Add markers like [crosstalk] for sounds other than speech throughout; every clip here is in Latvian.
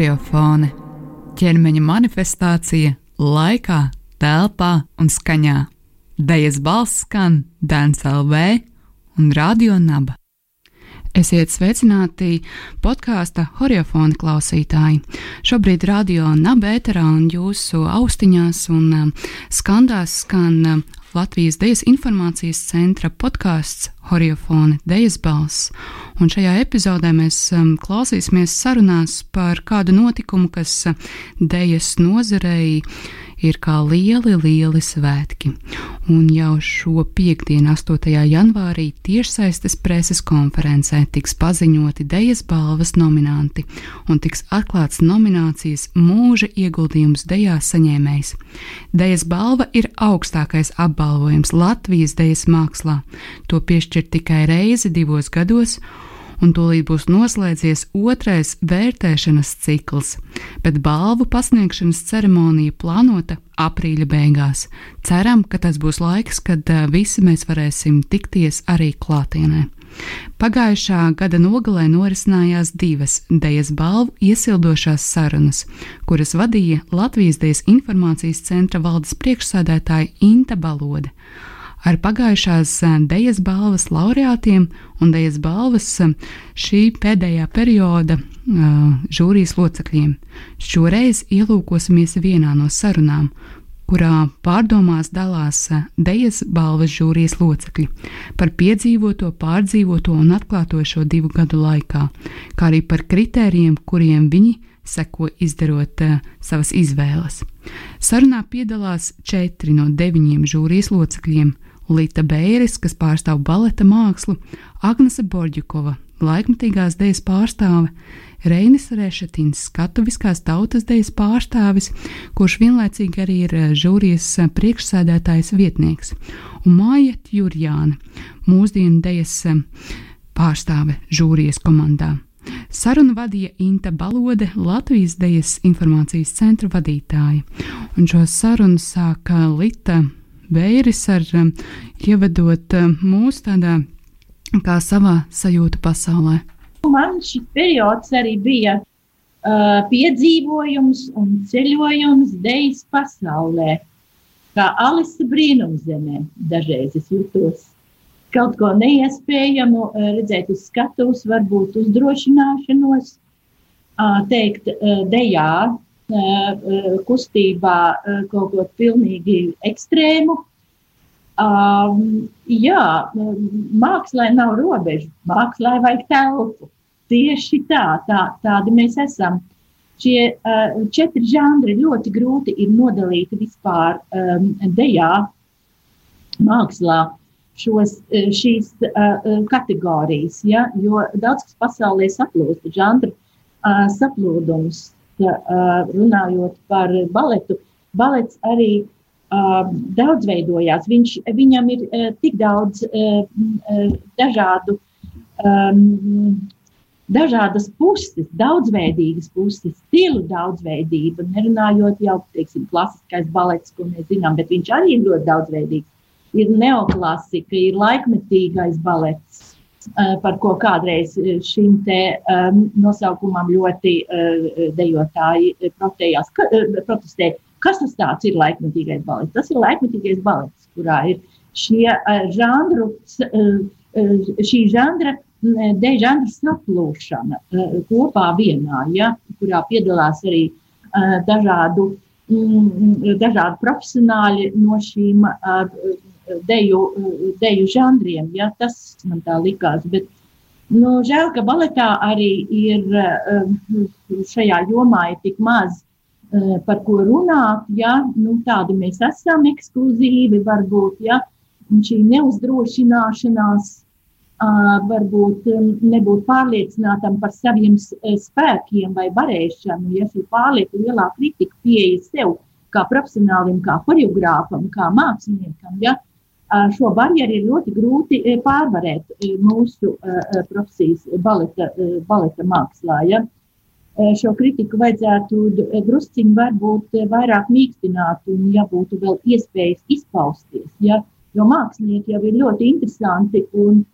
Horeofone - ķermeņa manifestācija laikā, telpā un skaņā. Dejas balss skan Dēns LV un Radio Naba. Esiet sveicināti podkāstu Horeofona klausītāji. Šobrīd radio nabēterā un jūsu austiņās un um, skandās skan um, Latvijas Dejas informācijas centra podkāsts Horeofona Dejas balss. Un šajā epizodē mēs um, klausīsimies sarunās par kādu notikumu, kas uh, Dejas nozarei ir kā lieli, lieli svētki. Un jau šo piekdienu, 8. janvārī, tiešsaistes preses konferencē tiks paziņoti Dejas balvas nominanti un tiks atklāts nominācijas mūža ieguldījums Dejā saņēmējs. Dejas balva ir augstākais apbalvojums Latvijas dejas mākslā. To piešķir tikai reizi divos gados un tūlīt būs noslēdzies otrais vērtēšanas cikls, bet balvu pasniegšanas ceremonija plānota aprīļa beigās. Ceram, ka tas būs laiks, kad visi mēs varēsim tikties arī klātienē. Pagājušā gada nogalē norisinājās divas Dejas balvu iesildošās sarunas, kuras vadīja Latvijas Dejas informācijas centra valdes priekšsēdētāja Inta Balode ar pagājušās Dejas balvas laureātiem un Dejas balvas šī pēdējā perioda uh, žūrijas locekļiem. Šoreiz ielūkosimies vienā no sarunām, kurā pārdomās dalās Dejas balvas žūrijas locekļi par piedzīvoto, pārdzīvoto un atklāto šo divu gadu laikā, kā arī par kritērijiem, kuriem viņi seko izdarot uh, savas izvēles. Sarunā piedalās četri no deviņiem žūrijas locekļiem Lita Bēris, kas pārstāv baleta mākslu, Agnese Borģikova, laikmatīgās dēļas pārstāve, Reinis Rešetins, skatuviskās tautas dēļas pārstāvis, kurš vienlaicīgi arī ir eh, žūrijas eh, priekšsēdētājs vietnieks, un Māja Jurjāna, mūsdienu dēļas eh, pārstāve žūrijas komandā. Sarunu vadīja Inta Balode, Latvijas Dejas informācijas centra vadītāja, un šo sarunu sāka Lita Beiris ar um, ievedot um, mūs tādā kā savā sajūta pasaulē. Man šis periods arī bija uh, piedzīvojums un ceļojums dejas pasaulē. Kā Alisa brīnumzemē, dažreiz es jūtos kaut ko neiespējamu, uh, redzēt uz skatuves, varbūt uzdrošināšanos, uh, teikt, uh, dejā, kustībā kaut ko pilnīgi ekstrēmu. Um, jā, mākslā nav robežu, mākslā vajag telpu. Tieši tā, tā tādi mēs esam. Šie uh, četri žanri ļoti grūti ir nodalīti vispār um, dejā, mākslā šos, šīs uh, kategorijas, ja, jo daudz kas pasaulē saplūst, žanru uh, saplūdums runājot par baletu, balets arī daudz veidojās. Viņš, viņam ir tik daudz dažādu, dažādas puses, daudzveidīgas puses, stilu daudzveidība. Nerunājot jau teiksim, klasiskais balets, ko mēs zinām, bet viņš arī ir ļoti daudzveidīgs. Ir neoklasika, ir laikmetīgais balets par ko kādreiz eh, šim te um, nosaukumam ļoti uh, dejotāji protējās, ka, uh, protestē. Kas tas tāds ir laikmetīgais balets? Tas ir laikmetīgais balets, kurā ir šie uh, žanru, šī žanra, de žanra saplūšana kopā vienā, ja, kurā piedalās arī dažādu, mm, dažādu profesionāļi no šīm deju, deju žanriem. Ja, tas man tā likās. Bet, nu, žēl, ka baletā arī ir um, šajā jomā ir tik maz uh, par ko runāt. Ja, nu, tādi mēs esam ekskluzīvi, varbūt ja, šī neuzdrošināšanās. Varbūt nebūt pārliecinātam par saviem spēkiem vai varēšanu, ja šī pārlieku lielā kritika pieeja sev kā profesionālim, kā choreogrāfam, kā māksliniekam. Ja? Šo barjeru ir ļoti grūti pārvarēt mūsu profesijas baleta, baleta mākslā. Ja? Šo kritiku vajadzētu drusciņi varbūt vairāk mīkstināt un ja būtu vēl iespējas izpausties. Ja? Jo mākslinieki jau ir ļoti interesanti un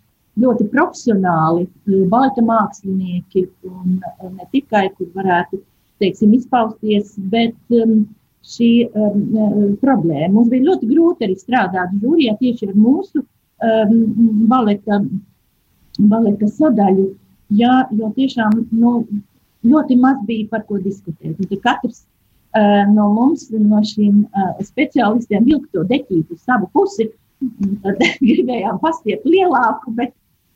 ļoti profesionāli baleta mākslinieki un ne tikai, kur varētu teiksim, izpausties, bet um, šī um, problēma mums bija ļoti grūti arī strādāt žūrijā tieši ar mūsu um, baleta, baleta sadaļu, jā, jo tiešām nu, ļoti maz bija par ko diskutēt. Un katrs uh, no mums, no šiem uh, speciālistiem, vilka to deķītu uz savu pusi. Tad [laughs] gribējām pastiept lielāku, bet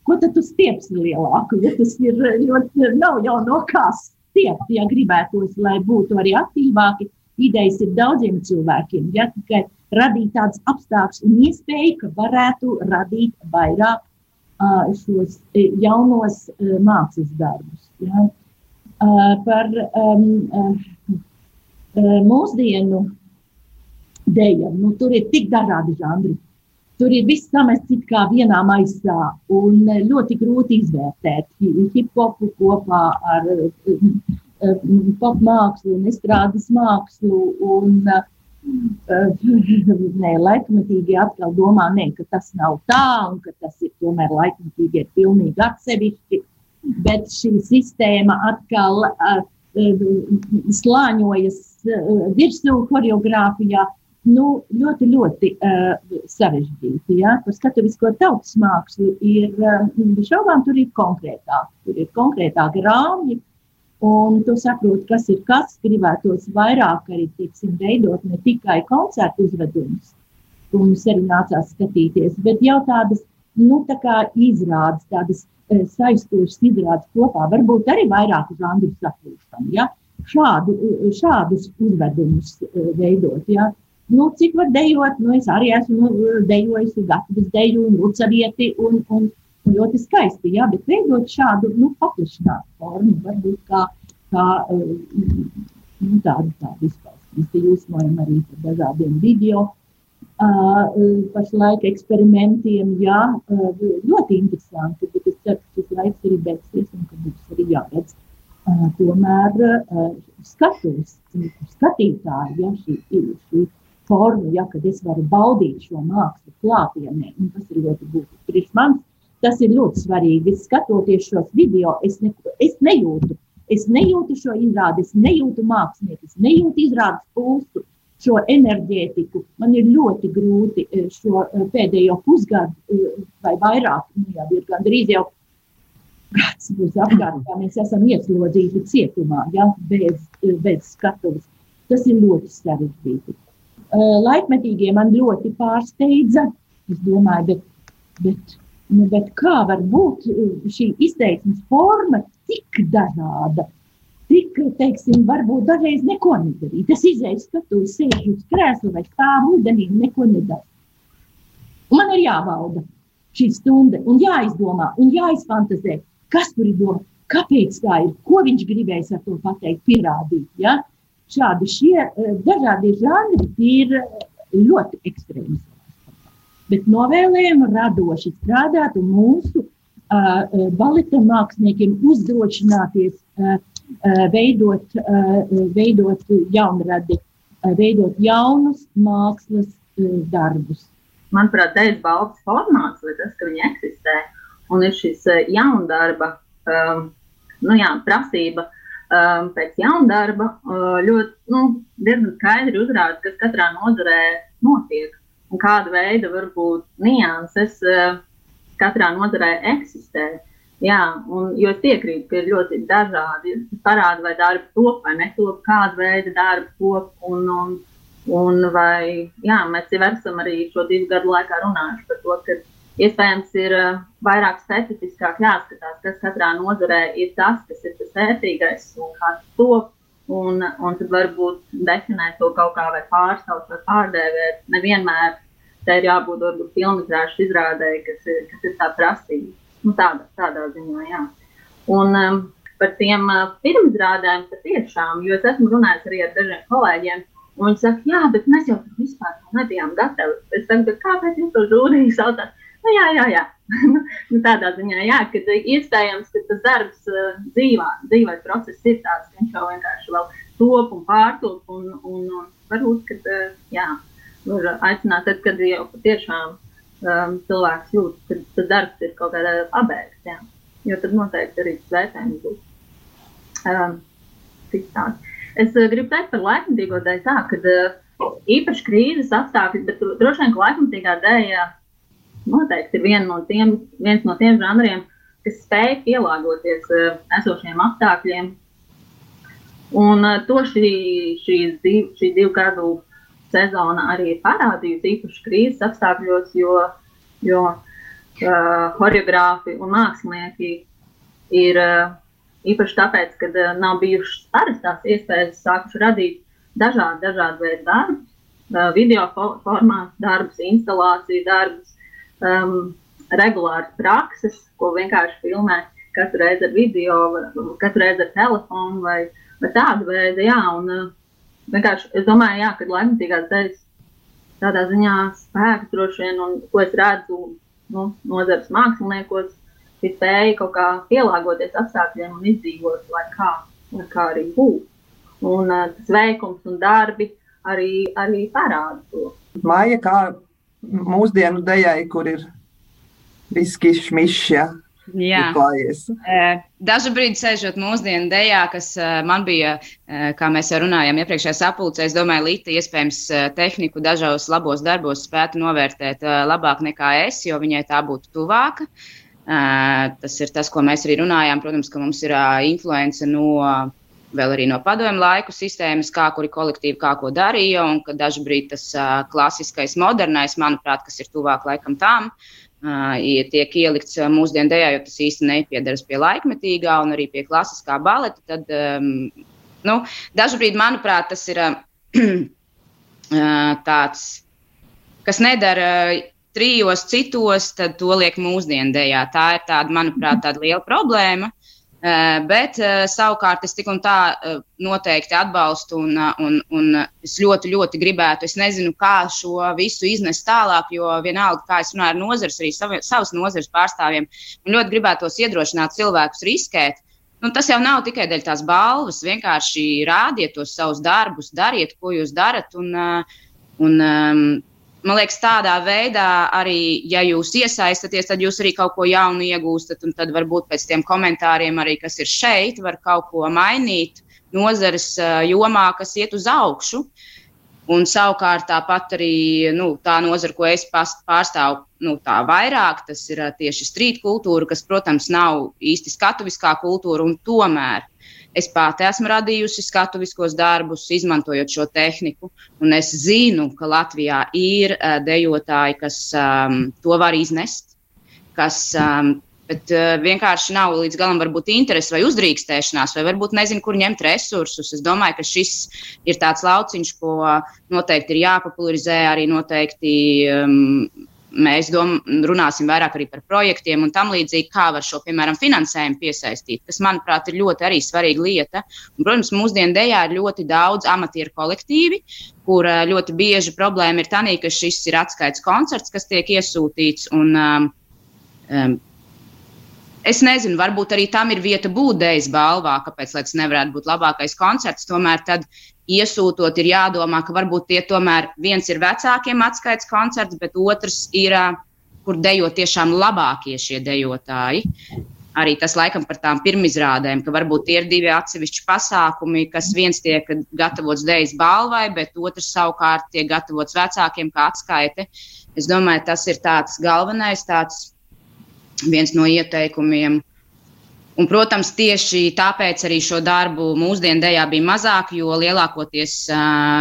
ko tad tu stiepsi lielāku? Ja tas ir ļoti, nav jau no kā stiept, ja gribētos, lai būtu arī aktīvāki. Idejas ir daudziem cilvēkiem, ja tikai radīt tādas apstākļus un iespēju, ka varētu radīt vairāk uh, šos jaunos uh, mākslas darbus. Ja. Uh, par um, mūsdienu dēļiem, nu, tur ir tik dažādi žanri. Tur ir viss samests kā vienā maisā un ļoti grūti izvērtēt hip-hopu kopā ar uh, pop mākslu un estrādes mākslu. Un, uh, [laughs] nē, laikmetīgi atkal domā, nē, ka tas nav tā un ka tas ir tomēr laikmetīgi ir pilnīgi atsevišķi. Bet šī sistēma atkal uh, slāņojas virsū choreogrāfijā nu, ļoti, ļoti uh, sarežģīti. Ja? Par skatuvisko tautas mākslu ir uh, šaubām, tur ir konkrētāk, tur ir konkrētāki rāmji. Un tu saproti, kas ir kas, gribētos vairāk arī tiksim, veidot ne tikai koncertu uzvedumus, ko mums arī nācās skatīties, bet jau tādas nu, tā izrādes, tādas e, saistošas izrādes kopā, varbūt arī vairāku žanru saplūšanu. Ja? Šādu, šādus uzvedumus e, veidot. Ja? nu, cik var dejot. Nu, es arī esmu nu, dejojis gatavas deju un lucavieti un, un, un ļoti skaisti, jā, bet veidot šādu, nu, paplašinātu formu, varbūt kā, kā nu, tādu, tādu izpausmi. Mēs jūsmojam arī par dažādiem video. Uh, pašlaik eksperimentiem, jā, uh, ļoti interesanti, bet es ceru, ka šis laiks arī beigsies un ka būs arī jāredz. Uh, tomēr skatos, skatītāji, ja šī, šī formu, ja, kad es varu baudīt šo mākslu klātienē. Tas ir ļoti būtiski. Priekš manis tas ir ļoti svarīgi. Skatoties šos video, es, ne, es nejūtu. Es nejūtu šo izrādi, es nejūtu mākslinieku, es nejūtu izrādes pulsu, šo enerģētiku. Man ir ļoti grūti eh, šo eh, pēdējo pusgadu eh, vai vairāk, nu jau ir gandrīz jau gads būs apkārt, kā mēs esam ieslodzīti cietumā, ja, bez, bez skatuves. Tas ir ļoti sarežģīti. Laikmetīgie man ļoti pārsteidza. Es domāju, bet, bet, bet kā var būt eh, šī izteiksmes forma tik dažāda? Tik, teiksim, varbūt dažreiz neko nedarīt. Tas izējas, ka tu sēž uz krēsla vai stāv ūdenī un neko nedara. Man ir jāvalda šī stunda un jāizdomā un jāizfantazē, kas tur ir doma, kāpēc tā ir, ko viņš gribēs ar to pateikt, pierādīt. Ja? šādi šie eh, dažādi žanri ir eh, ļoti ekstrēmi. Bet novēlējam radoši strādāt un mūsu uh, baleta māksliniekiem uzdrošināties uh, uh, veidot, uh, veidot jaunradi, uh, veidot jaunus mākslas uh, darbus. Manuprāt, dēļ balts formāts, vai tas, ka viņi eksistē, un ir šis jaundarba um, nu jā, prasība um, pēc jauna darba uh, ļoti nu, diezgan skaidri uzrāda, kas katrā nozarē notiek un kāda veida varbūt nianses uh, katrā nozarē eksistē. Jā, un, jo es piekrītu, ka ir ļoti dažādi. Tas parāda, vai darba top vai netop, kāda veida darba top. Un, un, un vai, jā, mēs jau esam arī šo divu gadu laikā runājuši par to, ka Iespējams, ir uh, vairāk specifiskāk jāskatās, kas katrā nozarē ir tas, kas ir tas vērtīgais un kāds top. Un, un tad varbūt definēt to kaut kā vai pārstāvot vai pārdēvēt. Nevienmēr tā ir jābūt varbūt filmas izrādē, kas ir, kas ir tā prasība. Nu, tādā, tādā ziņā, jā. Un um, par tiem uh, pirmizrādēm patiešām, jo es esmu runājis arī ar dažiem kolēģiem, un viņi saka, jā, bet mēs jau vispār nebijām gatavi. Es saku, kāpēc jūs to žūriju saucat? Nu, jā, jā, jā. [laughs] nu, tādā ziņā, jā, ka iespējams, ka tas darbs uh, dzīvā, dzīvais process ir tāds, ka viņš jau vienkārši vēl top un pārtop, un, un, un varbūt, ka, uh, jā, var aicināt, tad, kad jau patiešām um, cilvēks jūt, ka tas darbs ir kaut kādā pabeigts, jā. Jo tad noteikti arī vērtējums būs um. Es uh, gribu teikt par laikmatīgo dēļ tā, ka uh, īpaši krīzes apstākļi, bet droši vien, ka laikmatīgā dēļ noteikti ir viena no tiem, viens no tiem žanriem, kas spēj pielāgoties uh, esošiem apstākļiem. Un uh, to šī, šī, div, šī divu gadu sezona arī ir parādījusi, īpaši krīzes apstākļos, jo, jo uh, choreogrāfi un mākslinieki ir uh, īpaši tāpēc, ka uh, nav bijušas parastās iespējas sākuši radīt dažādu, dažādu veidu darbus, uh, video formātu darbus, instalāciju darbus, um, regulāras prakses, ko vienkārši filmē katru reizi ar video, katru reizi ar telefonu vai, vai tādu veidu. Jā, un, uh, vienkārši es domāju, jā, ka laikmatīgās dēļas tādā ziņā spēks droši vien, un ko es redzu nu, nozares māksliniekos, ir spēja kaut kā pielāgoties apstākļiem un izdzīvot, lai kā, lai kā arī būtu. Un uh, tas veikums un darbi arī, arī parāda to. Māja, kā mūsdienu dejai, kur ir viski šmišs, ja? Jā, dažu brīdi sēžot mūsdienu dēļā, kas man bija, kā mēs jau runājām, iepriekšējā sapulcē, es domāju, Līta iespējams tehniku dažos labos darbos spētu novērtēt labāk nekā es, jo viņai tā būtu tuvāka. Tas ir tas, ko mēs arī runājām. Protams, ka mums ir influence no vēl arī no padomju laiku sistēmas, kā kuri kolektīvi kā ko darīja, un ka dažkārt tas uh, klasiskais, modernais, manuprāt, kas ir tuvāk laikam tam, uh, tiek ielikts mūsdienu dēļ, jo tas īsti nepiedaras pie laikmetīgā un arī pie klasiskā baleta. Tad, um, nu, dažkārt, manuprāt, tas ir uh, [clears throat] tāds, kas nedara. Trijos citos, tad to liek mūsdienu dēļ. Tā ir tāda, manuprāt, tāda liela problēma. Eh, bet eh, savukārt es tik un tā eh, noteikti atbalstu un, un, un es ļoti, ļoti gribētu. Es nezinu, kā šo visu iznest tālāk, jo vienalga, kā es runāju ar nozares, arī savi, savas nozares pārstāvjiem, man ļoti gribētos iedrošināt cilvēkus riskēt. Nu, tas jau nav tikai dēļ tās balvas, vienkārši rādiet tos savus darbus, dariet, ko jūs darat. Un, un, um, man liekas, tādā veidā arī, ja jūs iesaistaties, tad jūs arī kaut ko jaunu iegūstat. Un tad varbūt pēc tiem komentāriem, arī, kas ir šeit, var kaut ko mainīt nozares jomā, kas iet uz augšu. Un savukārt tāpat arī nu, tā nozara, ko es pārstāvu, nu, tā vairāk, tas ir tieši strīta kultūra, kas, protams, nav īsti skatuviskā kultūra, un tomēr Es pati esmu radījusi skatuviskos darbus, izmantojot šo tehniku, un es zinu, ka Latvijā ir uh, dejotāji, kas um, to var iznest, kas um, bet uh, vienkārši nav līdz galam varbūt interesi vai uzdrīkstēšanās, vai varbūt nezinu, kur ņemt resursus. Es domāju, ka šis ir tāds lauciņš, ko noteikti ir jāpopularizē, arī noteikti um, Mēs dom, runāsim vairāk arī par projektiem un tam līdzīgi, kā var šo, piemēram, finansējumu piesaistīt, kas, manuprāt, ir ļoti arī svarīga lieta. Un, protams, mūsdienu dēļā ir ļoti daudz amatieru kolektīvi, kur ļoti bieži problēma ir tā, ka šis ir atskaits koncerts, kas tiek iesūtīts. Un, um, Es nezinu, varbūt arī tam ir vieta būt dēļas balvā, kāpēc tas nevarētu būt labākais koncerts. Tomēr tad iesūtot, ir jādomā, ka varbūt tie tomēr viens ir vecākiem atskaits koncerts, bet otrs ir, kur dejo tiešām labākie šie dejotāji. Arī tas laikam par tām pirmizrādēm, ka varbūt tie ir divi atsevišķi pasākumi, kas viens tiek gatavots dēļas balvai, bet otrs savukārt tiek gatavots vecākiem kā atskaite. Es domāju, tas ir tāds galvenais, tāds viens no ieteikumiem. Un, protams, tieši tāpēc arī šo darbu mūsdienu dēļā bija mazāk, jo lielākoties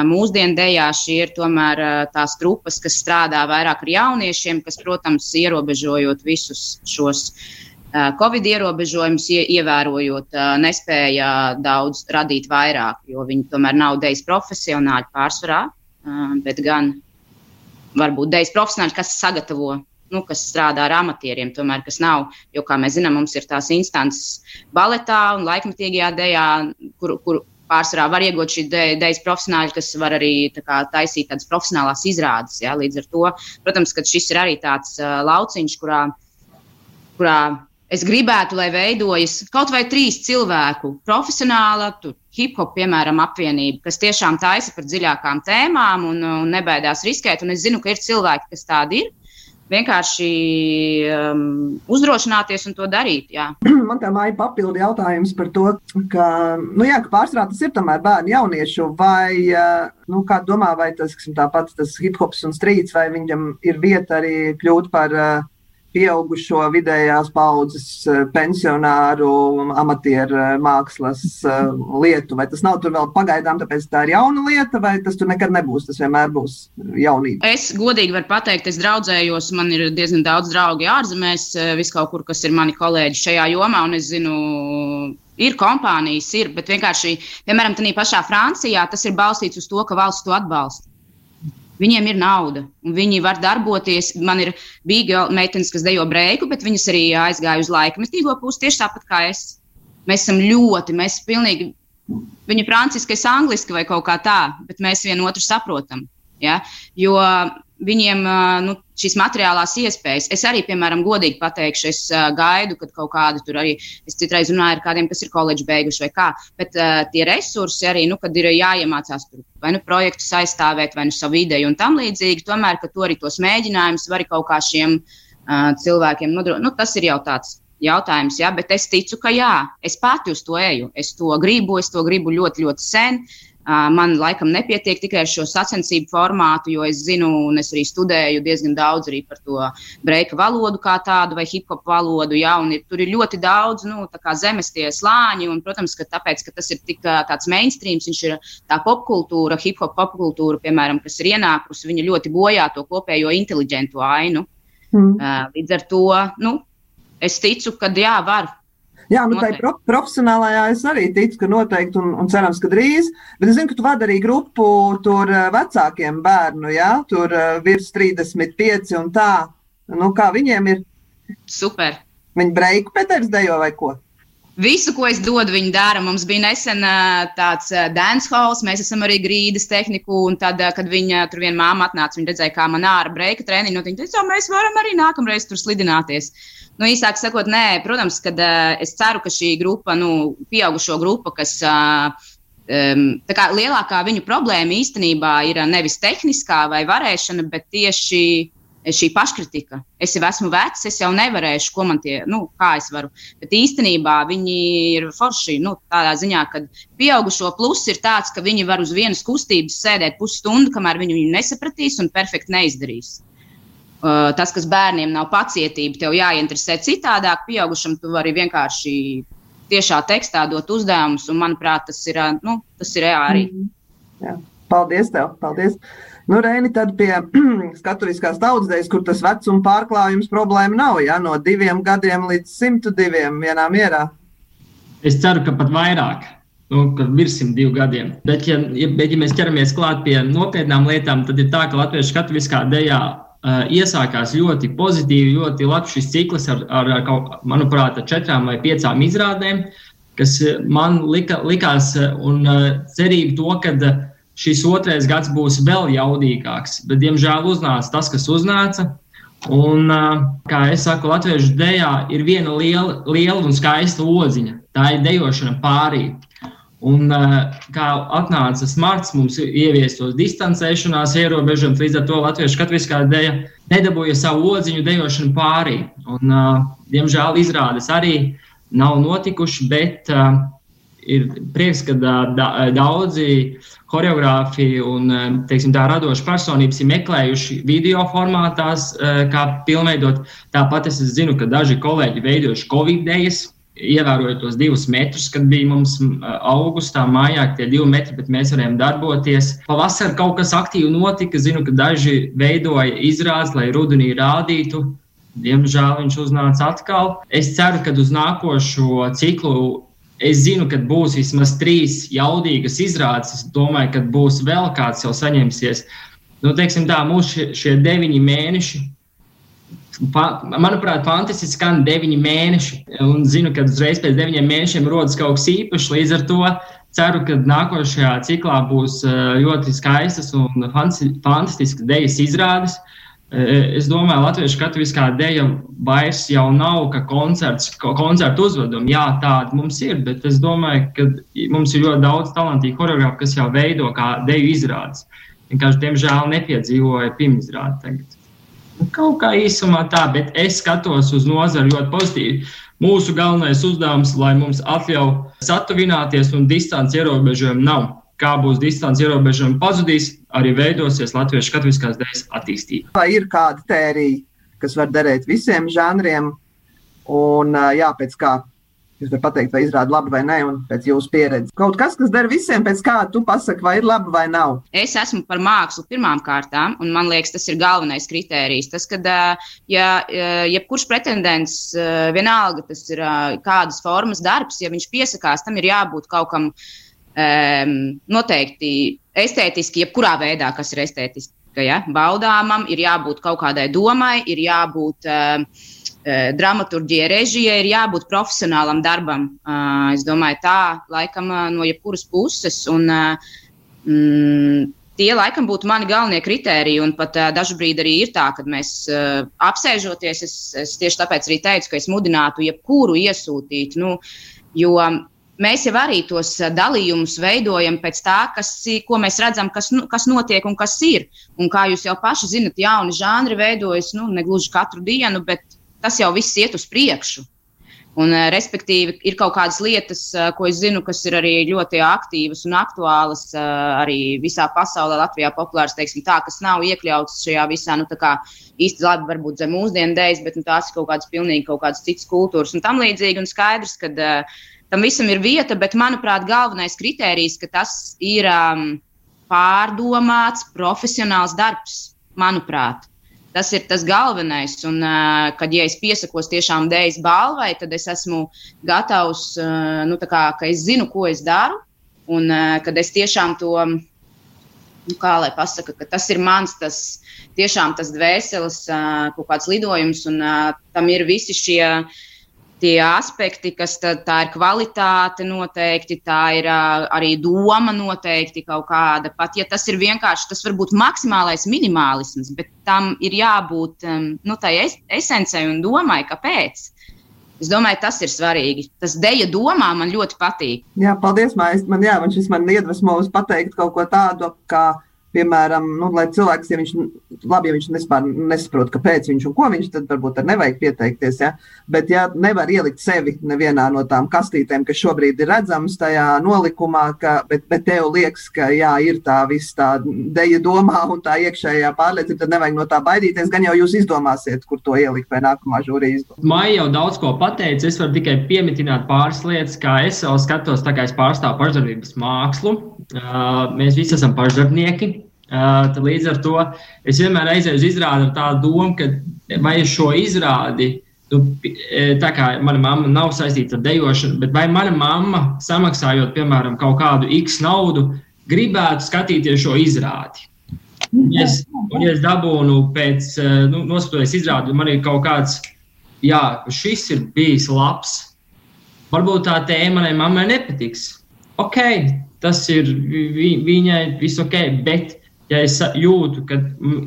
mūsdienu dēļā šie ir tomēr tās trupas, kas strādā vairāk ar jauniešiem, kas, protams, ierobežojot visus šos Covid ierobežojumus, ie, ievērojot, nespēja daudz radīt vairāk, jo viņi tomēr nav dēļas profesionāļi pārsvarā, bet gan varbūt dēļas profesionāļi, kas sagatavo nu, kas strādā ar amatieriem, tomēr kas nav. Jo, kā mēs zinām, mums ir tās instances baletā un laikmatīgajā dejā, kur, kur pārsvarā var iegūt šī dēļas profesionāļi, kas var arī tā kā, taisīt tādas profesionālās izrādes. Ja? Līdz ar to, protams, šis ir arī tāds uh, lauciņš, kurā, kurā es gribētu, lai veidojas kaut vai trīs cilvēku profesionāla, hip hop, piemēram, apvienība, kas tiešām taisa par dziļākām tēmām un, un nebaidās riskēt. Un es zinu, ka ir cilvēki, kas tādi ir. Vienkārši um, uzdrošināties un to darīt. Jā. [clears throat] Man tā māja papildu jautājums par to, ka, nu jā, ka pārsvarā tas ir tomēr bērni jauniešu, vai, uh, nu, kā domā, vai tas, kas tāpat tas hip hops un strīds, vai viņam ir vieta arī kļūt par uh, pieaugušo vidējās paudzes eh, pensionāru, amatieru eh, mākslas eh, lietu. Vai tas nav tur vēl pagaidām, tāpēc tā ir jauna lieta, vai tas tur nekad nebūs? Tas vienmēr būs jaunība. Es godīgi varu pateikt, es draudzējos, man ir diezgan daudz draugu ārzemēs, vis kaut kur, kas ir mani kolēģi šajā jomā, un es zinu, ir kompānijas, ir, bet vienkārši, piemēram, tādā pašā Francijā tas ir balstīts uz to, ka valsts to atbalsta. Viņiem ir nauda, un viņi var darboties. Man ir bija meitenes, kas dejo breiku, bet viņas arī aizgāja uz laikmetīgo pusi tieši tāpat kā es. Mēs esam ļoti, mēs pilnīgi, viņa franciski, es angliski vai kaut kā tā, bet mēs vienotru saprotam. Ja? Jo viņiem nu, šīs materiālās iespējas. Es arī, piemēram, godīgi pateikšu, es gaidu, kad kaut kādi tur arī, es citreiz runāju ar kādiem, kas ir koledžu beiguši vai kā, bet uh, tie resursi arī, nu, kad ir jāiemācās tur vai nu projektus aizstāvēt, vai nu savu ideju un tam līdzīgi, tomēr, ka to arī tos mēģinājumus var kaut kā šiem uh, cilvēkiem nodrošināt. Nu, tas ir jau tāds jautājums, jā, bet es ticu, ka jā, es pati uz to eju. Es to gribu, es to gribu ļoti, ļoti sen. Man laikam nepietiek tikai ar šo sacensību formātu, jo es zinu, un es arī studēju diezgan daudz arī par to breika valodu kā tādu vai hip hop valodu. Ja, ir, tur ir ļoti daudz nu, zemes tie slāņi, un, protams, ka tāpēc, ka tas ir tik tāds mainstream, viņš ir tā popkultūra, hip hop popkultūra, piemēram, kas ir ienākusi, viņa ļoti bojā to kopējo inteliģentu ainu. Mm. Līdz ar to nu, es ticu, ka jā, var Jā, nu, tā pro, profesionālajā es arī ticu, ka noteikti un, un cerams, ka drīz. Bet es zinu, ka tu vadi arī grupu tur eh, vecākiem bērnu, jā, tur eh, virs 35 un tā. Nu, kā viņiem ir? Super. Viņi breiku pēc tevis dejo vai ko? Visu, ko es dodu, viņi dara. Mums bija nesen tāds dance halls, mēs esam arī grīdas tehniku. Un tad, kad viņa tur viena māma atnāca, viņa redzēja, kā man ārā breika treniņu, nu, viņa teica, mēs varam arī nākamreiz tur slidināties. Nu, īsāk sakot, nē, protams, kad es ceru, ka šī grupa, nu, pieaugušo grupa, kas. Um, tā kā lielākā viņu problēma īstenībā ir nevis tehniskā vai varēšana, bet tieši šī paškritika. Es jau esmu vecs, es jau nevarēšu, ko man tie, nu, kā es varu. Bet īstenībā viņi ir forši nu, tādā ziņā, ka pieaugušo pluss ir tāds, ka viņi var uz vienas kustības sēdēt pusstundu, kamēr viņi viņu nesapratīs un perfekti neizdarīs. Uh, tas, kas bērniem nav pacietība, tev jāinteresē citādāk, pieaugušam tu vari vienkārši tiešā tekstā dot uzdevumus, un manuprāt, tas ir, nu, tas ir arī. Mm -hmm. Jā. Paldies tev! Paldies. Nu, Reini, tad pie [clears throat] skatuviskās tautsdejas, kur tas vecuma pārklājums problēma nav, ja no diviem gadiem līdz 102 vienā mierā. Es ceru, ka pat vairāk. Nu, virs simt divu gadiem. Bet, ja, ja, bet, ja mēs ķeramies klāt pie nopietnām lietām, tad ir tā, ka Latvijas skatuviskā dejā iesākās ļoti pozitīvi, ļoti labs šis cikls ar, ar, ar kaut, manuprāt, ar četrām vai piecām izrādēm, kas man lika, likās un uh, cerību to, ka šis otrais gads būs vēl jaudīgāks. Bet, diemžēl, uznāca tas, kas uznāca. Un, kā es saku, latviešu dejā ir viena liela, liela un skaista odziņa. Tā ir dejošana pārī. Un, kā atnāca smarts, mums ieviestos distancēšanās ierobežojums, līdz ar to latviešu katoliskā dēļa nedabūja savu odziņu dejošanu pārī. Un, diemžēl izrādes arī nav notikuši, bet uh, ir prieks, ka da, daudzi choreogrāfi un teiksim, tā radoša personības ir meklējuši video formātās, kā pilnveidot. Tāpat es zinu, ka daži kolēģi veidojuši covid-19 ievēroju tos divus metrus, kad bija mums augustā mājā tie divi metri, bet mēs varējām darboties. Pavasarī kaut kas aktīvi notika. Zinu, ka daži veidoja izrādes, lai rudenī rādītu. Diemžēl viņš uznāca atkal. Es ceru, ka uz nākošo ciklu es zinu, ka būs vismaz trīs jaudīgas izrādes. Es domāju, ka būs vēl kāds jau saņemsies. Nu, teiksim tā, mūsu šie, šie deviņi mēneši manuprāt, fantastiski skan deviņi mēneši. Un zinu, ka uzreiz pēc deviņiem mēnešiem rodas kaut kas īpašs. Līdz ar to ceru, ka nākošajā ciklā būs ļoti skaistas un fantastiskas dejas izrādes. Uh, Es domāju, ka latviešu katoliskā dēļa vairs jau nav ka koncerts, koncertu uzvedumi. Jā, tāda mums ir, bet es domāju, ka mums ir ļoti daudz talantīgu choreogrāfu, kas jau veido kā deju izrādes. Vienkārši, diemžēl, nepiedzīvoja pirmizrādi tagad. Kaut kā īsumā tā, bet es skatos uz nozari ļoti pozitīvi. Mūsu galvenais uzdevums, lai mums atļauj satuvināties un distance ierobežojumi nav. Kā būs distance ierobežojumi pazudīs, arī veidosies latviešu katoliskās dēļas attīstība. Vai ir kāda tērija, kas var derēt visiem žanriem, un jā, pēc kā Jūs varat pateikt, vai izrāda labi vai nē, un pēc jūsu pieredzes. Kaut kas, kas der visiem, pēc kā tu pasaki, vai ir labi vai nav. Es esmu par mākslu pirmām kārtām, un man liekas, tas ir galvenais kriterijs. Tas, ka, ja jebkurš pretendents, vienalga tas ir kādas formas darbs, ja viņš piesakās, tam ir jābūt kaut kam um, noteikti estētiski, jebkurā veidā, kas ir estētiski. Ja? Baudāmam ir jābūt kaut kādai domai, ir jābūt. Uh, Eh, dramaturgija, režija ir jābūt profesionālam darbam. Eh, es domāju, tā laikam eh, no jebkuras puses. Un, mm, tie laikam būtu mani galvenie kriteriji. Un pat uh, dažkārt arī ir tā, ka mēs uh, apsēžoties, es, es tieši tāpēc arī teicu, ka es mudinātu jebkuru iesūtīt. Nu, jo mēs jau arī tos dalījumus veidojam pēc tā, kas, ko mēs redzam, kas, nu, kas notiek un kas ir. Un kā jūs jau paši zinat, jauni žanri veidojas nu, ne gluži katru dienu, bet tas jau viss iet uz priekšu. Un, eh, respektīvi, ir kaut kādas lietas, eh, ko es zinu, kas ir arī ļoti aktīvas un aktuālas eh, arī visā pasaulē, Latvijā populāras, teiksim, tā, kas nav iekļautas šajā visā, nu, tā kā īsti labi, varbūt zem mūsdienu dēļas, bet nu, tās ir kaut kādas pilnīgi kaut kādas citas kultūras un tam līdzīgi. Un skaidrs, ka uh, tam visam ir vieta, bet, manuprāt, galvenais kriterijs, ka tas ir um, pārdomāts, profesionāls darbs, manuprāt. Tas ir tas galvenais. Un, uh, kad ja es piesakos tiešām dēļas balvai, tad es esmu gatavs, uh, nu, kā, ka es zinu, ko es daru. Un uh, kad es tiešām to, nu, kā lai pasaka, ka tas ir mans, tas tiešām tas dvēseles uh, kaut kāds lidojums, un uh, tam ir visi šie uh, tie aspekti, kas tā, tā ir kvalitāte noteikti, tā ir arī doma noteikti kaut kāda. Pat ja tas ir vienkārši, tas var būt maksimālais minimālisms, bet tam ir jābūt um, nu, tai es, esencei un domai, kāpēc. Es domāju, tas ir svarīgi. Tas deja domā man ļoti patīk. Jā, paldies, Mājas. Man, jā, man šis man iedvesmo pateikt kaut ko tādu, kā Piemēram, nu, lai cilvēks, ja viņš, labi, ja viņš nespār, nesaprot, kāpēc viņš un ko viņš, tad varbūt nevajag pieteikties. Ja? Bet, ja nevar ielikt sevi nevienā no tām kastītēm, kas šobrīd ir redzamas tajā nolikumā, ka, bet, bet tev liekas, ka jā, ir tā viss tā deja domā un tā iekšējā pārliecība, tad nevajag no tā baidīties. Gan jau jūs izdomāsiet, kur to ielikt vai nākamā žūrija izdomās. Maija jau daudz ko pateica. Es varu tikai pieminēt pāris lietas, kā es jau skatos, tā kā es pārstāvu pašdarbības mākslu. Uh, mēs visi esam pašdarbnieki. Uh, līdz ar to es vienmēr aizēju uz izrādi ar tādu domu, ka vai šo izrādi, nu, tā kā mana mamma nav saistīta ar dejošanu, bet vai mana mamma, samaksājot, piemēram, kaut kādu X naudu, gribētu skatīties šo izrādi. Un, ja es, un, ja es dabūnu pēc, nu, noskatoties izrādi, man ir kaut kāds, jā, šis ir bijis labs. Varbūt tā tēma manai mammai nepatiks. Ok, tas ir vi, viņai viss ok. Bet, ja es jūtu, ka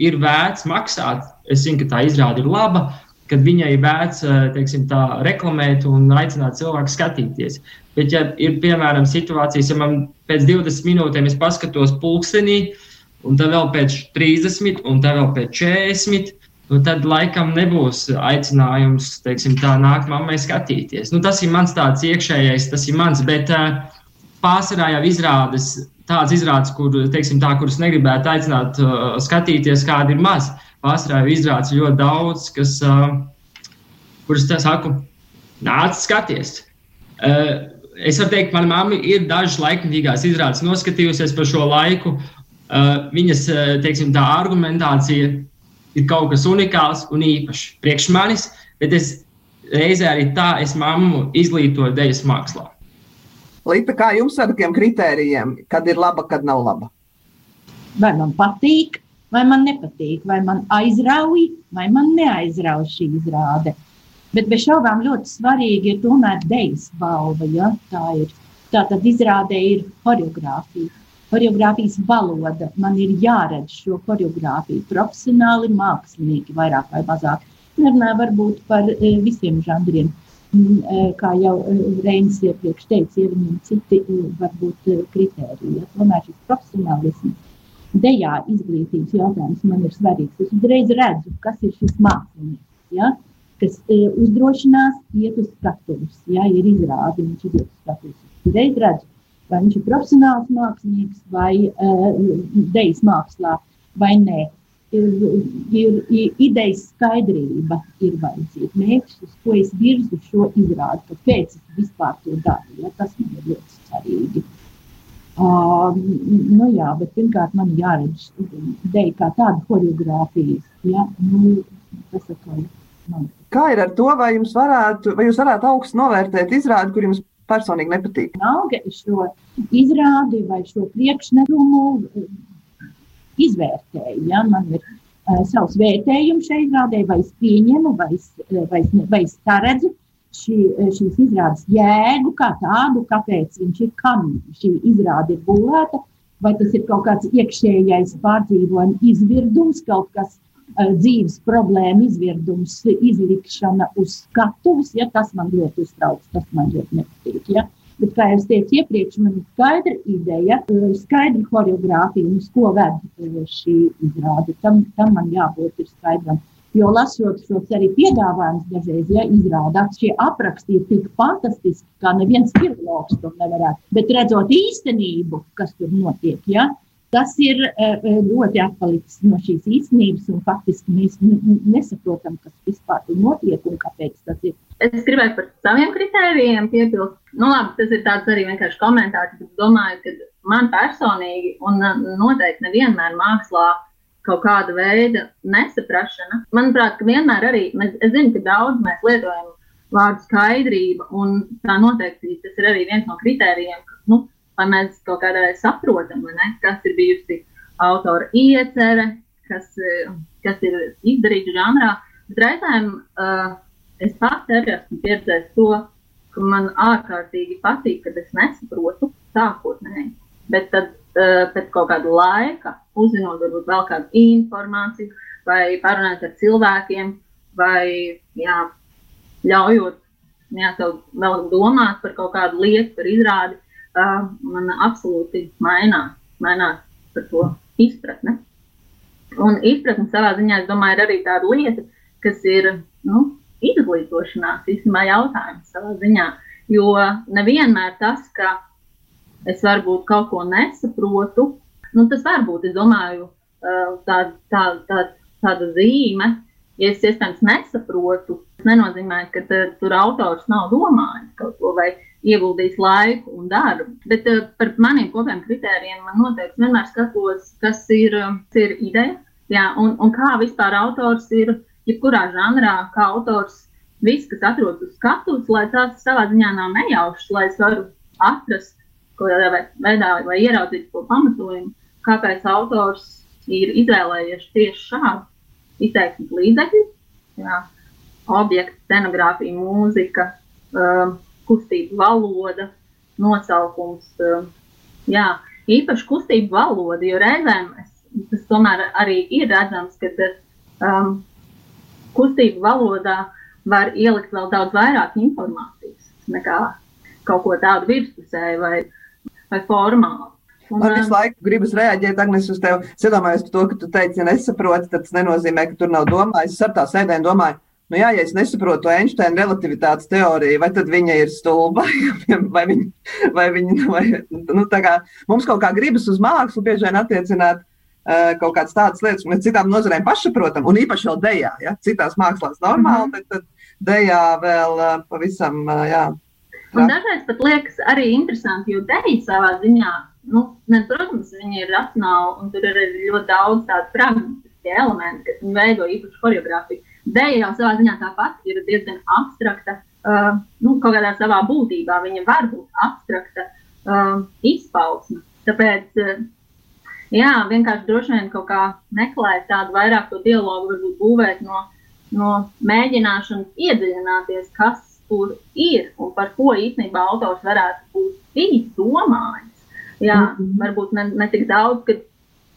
ir vērts maksāt, es zinu, ka tā izrāde ir laba, kad viņai ir vērts eh, teiksim, tā, reklamēt un aicināt cilvēku skatīties. Bet, ja ir piemēram situācijas, ja man pēc 20 minūtēm es paskatos pulkstenī, un tad vēl pēc 30, un tad vēl pēc 40. Nu, tad laikam nebūs aicinājums, teiksim, tā nākt mammai skatīties. Nu, tas ir mans tāds iekšējais, tas ir mans. Bet, uh, pārsvarā jau izrādes, tādas izrādes, kur, teiksim, tā, kuras negribētu aicināt uh, skatīties, kāda ir maz. Pārsvarā jau izrādes ļoti daudz, kas, uh, kuras tā saku, nāc skaties. Uh, es varu teikt, mana mamma ir dažas laikmatīgās izrādes noskatījusies par šo laiku. Uh, viņas, uh, teiksim, tā argumentācija ir kaut kas unikāls un īpašs priekš manis, bet es reizē arī tā es mammu izglītoju dejas mākslā. Līta, kā jums ar tiem kritērijiem, kad ir laba, kad nav laba? Vai man patīk, vai man nepatīk, vai man aizrauj, vai man neaizrauj šī izrāde. Bet bez šaubām ļoti svarīgi ir tomēr dejas balva. Ja? Tā ir. Tā tad izrādē ir choreogrāfija. Choreogrāfijas valoda. Man ir jāredz šo choreogrāfiju. Profesionāli mākslinieki vairāk vai mazāk. Nerunāju varbūt par eh, visiem žanriem. Eh, kā jau eh, Reinis iepriekš teica, ir viņam citi eh, varbūt kritēriji. Ja? Tomēr šis profesionālisms dejā izglītības jautājums man ir svarīgs. Es uzreiz redzu, kas ir šis mākslinieks, ja, kas e, uzdrošinās iet uz skatuves, ja ir izrādi, viņš iet uz skatuves. Es uzreiz redzu, vai viņš ir profesionāls mākslinieks vai uh, dejas mākslā vai nē. Ir, ir, idejas skaidrība, ir vajadzīga. Mērķis, uz ko es virzu šo izrādi, kāpēc es vispār to daru. Ja, tas man ir ļoti svarīgi. Uh, nu jā, bet pirmkārt man jāredz ideja kā tāda horeogrāfija. Ja? Nu, tas atkal man. Kā ir ar to, vai jums varētu, vai jūs varētu augstu novērtēt izrādi, kur jums personīgi nepatīk? Nauga šo izrādi vai šo priekšnesumu izvērtēju. Ja? Man ir uh, savs vērtējums šai izrādē, vai es pieņemu, vai es, vai es, vai es saredzu šī, šīs izrādes jēgu kā tādu, kāpēc viņš ir, kam šī izrāde ir būvēta, vai tas ir kaut kāds iekšējais pārdzīvojuma izvirdums, kaut kas uh, dzīves problēma izvirdums, izlikšana uz skatuves, ja tas man ļoti uztrauc, tas man ļoti nepatīk. Ja? Bet, kā jau teicu iepriekš, man ir skaidra ideja, skaidra choreogrāfija, uz ko ved šī izrāde. Tam, tam man jābūt skaidram. Jo lasot šos arī piedāvājumus, dažreiz ja, izrādās, šie apraksti ir tik fantastiski, kā neviens filologs to nevarētu. Bet redzot īstenību, kas tur notiek, ja, tas ir ļoti atpalicis no šīs īstenības, un faktiski mēs nesaprotam, kas vispār tur notiek un kāpēc tas ir. Es gribēju par saviem kritērijiem piebilst. Nu, labi, tas ir tāds arī vienkārši komentārs, bet domāju, ka man personīgi un noteikti nevienmēr mākslā kaut kāda veida nesaprašana. Manuprāt, ka vienmēr arī, mēs, es zinu, ka daudz mēs lietojam vārdu skaidrība, un tā noteikti tas ir arī viens no kritērijiem, ka, nu, lai mēs kaut kādā veidā saprotam, kas ir bijusi autora iecerē, kas, kas ir izdarīts žanrā. Bet reizēm uh, es pats arī esmu pieredzējis to, ka man ārkārtīgi patīk, kad es nesaprotu sākotnēji. Bet tad uh, pēc kaut kāda laika uzzinot varbūt vēl kādu informāciju, vai parunāt ar cilvēkiem, vai jā, ļaujot jā, tev vēl domāt par kaut kādu lietu, par izrādi, uh, man absolūti mainās, mainās par to izpratne. Un izpratne savā ziņā, es domāju, ir arī tāda lieta, kas ir nu, izglītošanās īstenībā jautājums savā ziņā. Jo nevienmēr tas, ka es varbūt kaut ko nesaprotu, Nu, tas var būt, es domāju, tāda, tā, tā, tāda zīme. Ja es iespējams nesaprotu, tas nenozīmē, ka tur autors nav domājis kaut ko vai ieguldījis laiku un darbu. Bet uh, par maniem kopējiem kritērijiem man noteikti vienmēr skatos, kas ir, ir ideja jā, un, un kā vispār autors ir, jebkurā žanrā, kā autors viss, kas atrodas uz skatuves, lai tās savā ziņā nav nejaušas, lai es varu atrast kaut kādā veidā vai ieraudzīt to pamatojumu kāpēc autors ir izvēlējies tieši šādu izteiksmes līdzekļu. Objekts, scenogrāfija, mūzika, uh, kustība, valoda, nosaukums. Uh, jā, īpaši kustība valoda, jo reizēm es, tas tomēr arī ir redzams, ka um, kustība valodā var ielikt vēl daudz vairāk informācijas nekā kaut ko tādu virspusēju vai, vai formālu. Man visu laiku gribas reaģēt, Agnēs, uz tevi. Es iedomājos to, ka tu teici, ja nesaproti, tad tas nenozīmē, ka tur nav domājis. Es ar tā sēdēju domāju, nu jā, ja es nesaprotu Einsteina relativitātes teoriju, vai tad viņa ir stulba, [laughs] vai viņa, vai viņa, vai, nu tā kā mums kaut kā gribas uz mākslu bieži vien attiecināt. Uh, kaut kādas tādas lietas, mēs citām nozarēm pašsaprotam, un īpaši vēl dejā. Ja? Citās mākslās normāli, mm -hmm. tad, tad dejā vēl uh, pavisam, uh, jā. Un dažreiz pat liekas arī interesanti, jo deja savā ziņā nu, ne, protams, viņi ir racionāli, un tur ir ļoti daudz tādu pragmatisku elementu, kas veido īpašu choreogrāfiju. Dēļ jau savā ziņā tāpat ir diezgan abstrakta, uh, nu, kaut kādā savā būtībā viņa var būt abstrakta uh, izpausme. Tāpēc, uh, jā, vienkārši droši vien kaut kā meklēt tādu vairāk to dialogu, varbūt būvēt no, no mēģināšanas iedziļināties, kas tur ir un par ko īstenībā autors varētu būt bijis domājis. Jā, mm -hmm. varbūt ne, ne tik daudz, ka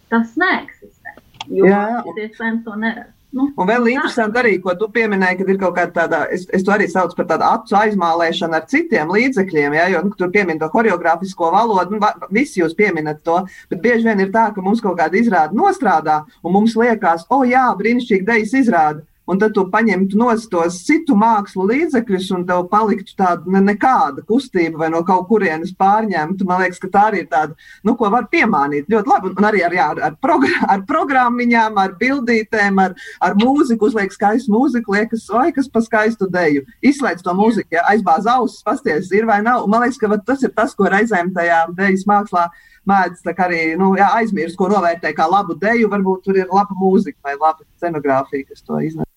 tas neeksistē. Jo iespējams to neredzu. Nu, un vēl interesanti arī, ko tu pieminēji, kad ir kaut kāda tāda, es, es to arī saucu par tādu acu aizmālēšanu ar citiem līdzekļiem, ja, jo nu, tur piemin to horeogrāfisko valodu, nu, visi jūs pieminat to, bet bieži vien ir tā, ka mums kaut kāda izrāda nostrādā, un mums liekas, o oh, jā, brīnišķīgi dejas izrāda un tad tu paņemtu no tos citu mākslu līdzekļus, un tev paliktu tāda ne, nekāda kustība vai no kaut kurienes pārņemta. Man liekas, ka tā arī ir tāda, nu, ko var piemānīt ļoti labi. Un arī ar, jā, ar, progr ar programmiņām, ar bildītēm, ar, ar mūziku, uzliek skaistu mūziku, liekas, vai kas pa skaistu deju. Izslēdz to mūziku, ja aizbāz ausis, pasties, ir vai nav. Un man liekas, ka va, tas ir tas, ko reizēm tajā dejas mākslā mēdz arī nu, aizmirst, ko novērtē kā labu deju. Varbūt tur ir laba mūzika vai laba scenogrāfija, kas to iznes.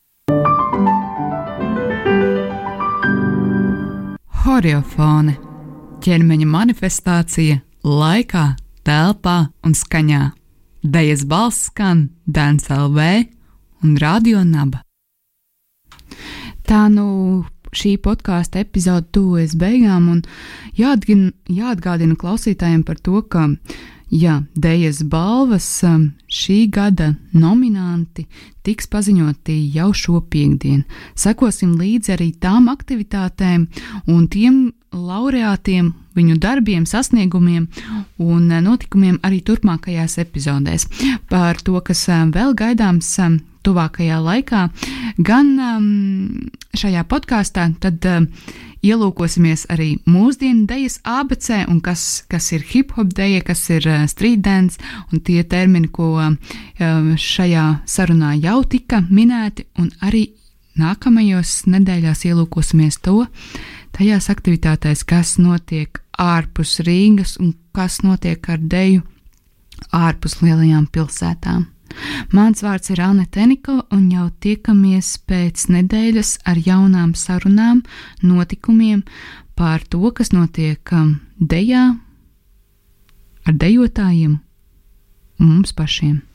Horeofone - ķermeņa manifestācija laikā, telpā un skaņā. Dejas balss skan Dēns LV un Radio Naba. Tā nu šī podkāstu epizode tuvojas beigām, un jāatgādina, jāatgādina klausītājiem par to, ka Jā, Dejas balvas um, šī gada nominanti tiks paziņoti jau šo piekdienu. Sekosim līdzi arī tām aktivitātēm un tiem laureātiem, viņu darbiem, sasniegumiem un uh, notikumiem arī turpmākajās epizodēs. Par to, kas um, vēl gaidāms um, tuvākajā laikā, gan šajā podkāstā, tad ielūkosimies arī mūsdienu dejas ABC, un kas, kas ir hip hop deja, kas ir street dance, un tie termini, ko šajā sarunā jau tika minēti, un arī nākamajos nedēļās ielūkosimies to tajās aktivitātēs, kas notiek ārpus Rīgas un kas notiek ar deju ārpus lielajām pilsētām. Mans vārds ir Anne Tenikova, un jau tiekamies pēc nedēļas ar jaunām sarunām, notikumiem par to, kas notiek um, dejā, ar dejotājiem un mums pašiem.